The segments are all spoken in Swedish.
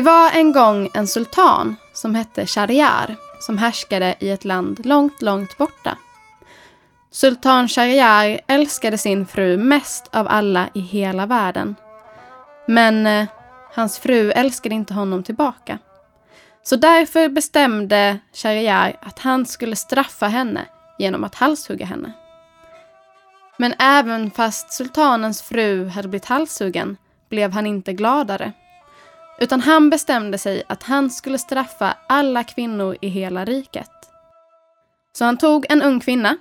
Det var en gång en sultan som hette Shariar som härskade i ett land långt, långt borta. Sultan Shariar älskade sin fru mest av alla i hela världen. Men eh, hans fru älskade inte honom tillbaka. Så därför bestämde Shariar att han skulle straffa henne genom att halshugga henne. Men även fast sultanens fru hade blivit halshuggen blev han inte gladare. Utan han bestämde sig att han skulle straffa alla kvinnor i hela riket. Så han tog en ung kvinna,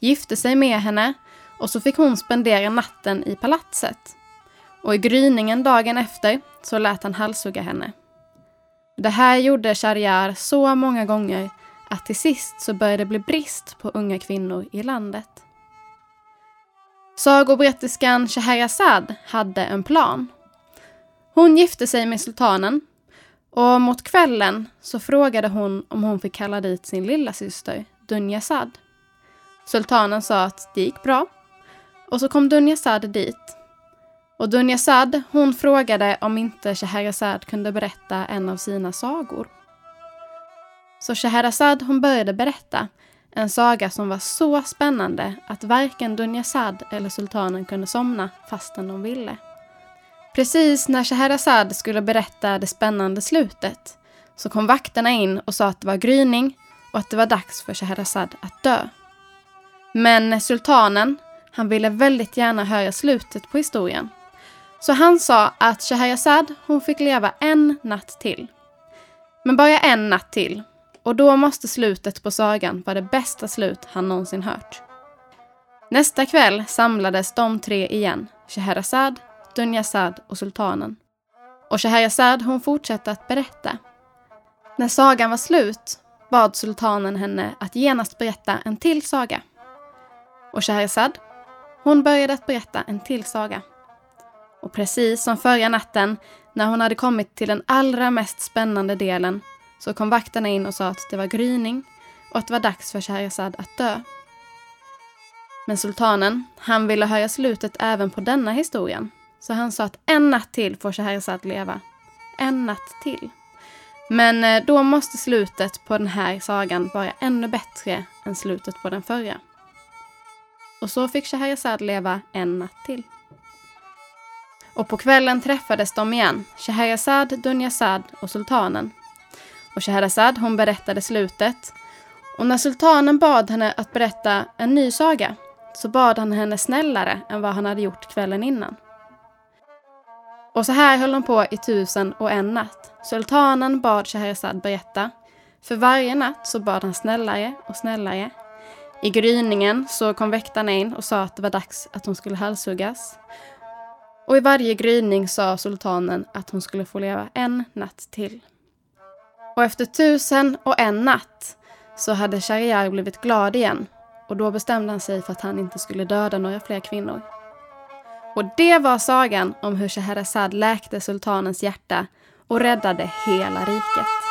gifte sig med henne och så fick hon spendera natten i palatset. Och i gryningen dagen efter så lät han halshugga henne. Det här gjorde Shariar så många gånger att till sist så började det bli brist på unga kvinnor i landet. Sagoberätterskan Scheherazad hade en plan. Hon gifte sig med sultanen och mot kvällen så frågade hon om hon fick kalla dit sin lilla syster Dunjasad. Sultanen sa att det gick bra och så kom Dunjasad dit. Och Dunjasad hon frågade om inte Scheherazad kunde berätta en av sina sagor. Så Scheherazad hon började berätta en saga som var så spännande att varken Dunjasad eller sultanen kunde somna fastän de ville. Precis när Scheherazad skulle berätta det spännande slutet så kom vakterna in och sa att det var gryning och att det var dags för Scheherazad att dö. Men sultanen, han ville väldigt gärna höra slutet på historien. Så han sa att Scheherazad, hon fick leva en natt till. Men bara en natt till. Och då måste slutet på sagan vara det bästa slut han någonsin hört. Nästa kväll samlades de tre igen, Scheherazad, Dunjasad och sultanen. Och Shahrazad hon fortsatte att berätta. När sagan var slut bad sultanen henne att genast berätta en till saga. Och Shahrazad, hon började att berätta en till saga. Och precis som förra natten, när hon hade kommit till den allra mest spännande delen, så kom vakterna in och sa att det var gryning och att det var dags för Shahrazad att dö. Men sultanen, han ville höra slutet även på denna historien. Så han sa att en natt till får Scheherazad leva. En natt till. Men eh, då måste slutet på den här sagan vara ännu bättre än slutet på den förra. Och så fick Scheherazad leva en natt till. Och på kvällen träffades de igen, Scheherazad, Dunyazad och sultanen. Och Scheherazad hon berättade slutet. Och när sultanen bad henne att berätta en ny saga så bad han henne snällare än vad han hade gjort kvällen innan. Och så här höll de på i tusen och en natt. Sultanen bad Scheherazad berätta. För varje natt så bad han snällare och snällare. I gryningen så kom väktarna in och sa att det var dags att hon skulle halshuggas. Och i varje gryning sa sultanen att hon skulle få leva en natt till. Och efter tusen och en natt så hade Shahriar blivit glad igen och då bestämde han sig för att han inte skulle döda några fler kvinnor. Och det var sagan om hur Scheherazad läkte sultanens hjärta och räddade hela riket.